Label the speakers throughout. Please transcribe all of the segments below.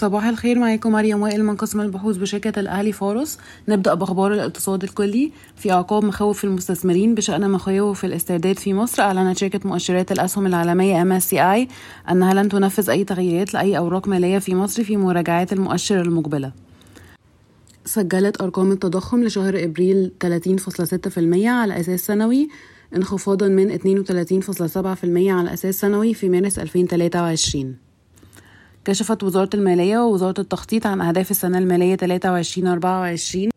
Speaker 1: صباح الخير معاكم مريم وائل من قسم البحوث بشركة الأهلي فارس نبدأ بأخبار الاقتصاد الكلي. في أعقاب مخاوف المستثمرين بشأن مخاوف الاسترداد في مصر أعلنت شركة مؤشرات الأسهم العالمية MSCI أنها لن تنفذ أي تغييرات لأي أوراق مالية في مصر في مراجعات المؤشر المقبلة. سجلت أرقام التضخم لشهر إبريل 30.6% على أساس سنوي انخفاضا من 32.7% على أساس سنوي في مارس 2023 كشفت وزارة المالية ووزارة التخطيط عن أهداف السنة المالية 23-24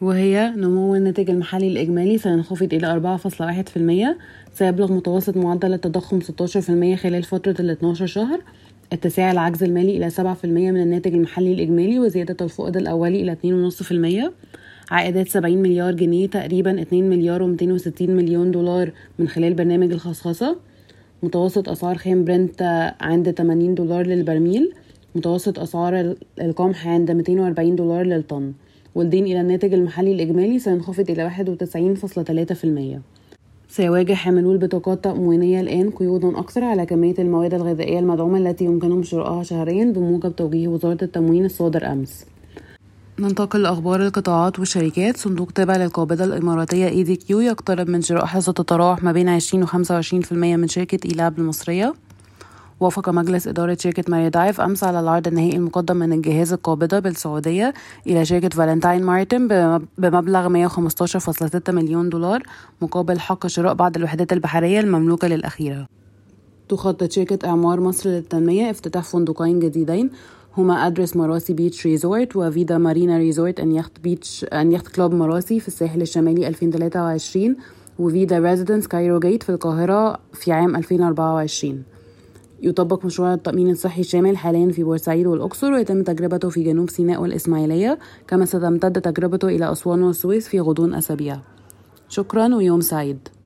Speaker 1: وهي نمو الناتج المحلي الإجمالي سينخفض إلى 4.1% سيبلغ متوسط معدل التضخم 16% خلال فترة ال 12 شهر اتساع العجز المالي إلى 7% من الناتج المحلي الإجمالي وزيادة الفائض الأولي إلى 2.5% عائدات 70 مليار جنيه تقريبا 2 مليار و260 مليون دولار من خلال برنامج الخصخصة. متوسط أسعار خام برنت عند 80 دولار للبرميل متوسط أسعار القمح عند 240 دولار للطن. والدين إلى الناتج المحلي الإجمالي سينخفض إلى 91.3% سيواجه حاملو البطاقات التموينية الآن قيودا أكثر على كمية المواد الغذائية المدعومة التي يمكنهم شرائها شهريا بموجب توجيه وزارة التموين الصادر أمس. ننتقل لأخبار القطاعات والشركات صندوق تابع للقابضة الإماراتية ADQ يقترب من شراء حصة تتراوح ما بين 20 و 25% من شركة إيلاب المصرية. وافق مجلس إدارة شركة ماريدايف أمس على العرض النهائي المقدم من الجهاز القابضة بالسعودية إلى شركة فالنتاين ماريتايم بمبلغ 115.6 مليون دولار مقابل حق شراء بعض الوحدات البحرية المملوكة للأخيرة. تخطط شركة إعمار مصر للتنمية افتتاح فندقين جديدين هما Address Marassi Beach Resort و Vida Marina Resort and Yacht Beach and Yacht Club Marassi في الساحل الشمالي 2023 و Vida Residence Cairo Gate في القاهرة في عام 2024 يطبق مشروع التأمين الصحي الشامل حاليا في بورسعيد والأقصر ويتم تجربته في جنوب سيناء والإسماعيلية كما ستمتد تجربته إلى أسوان والسويس في غضون أسابيع. شكرا ويوم سعيد.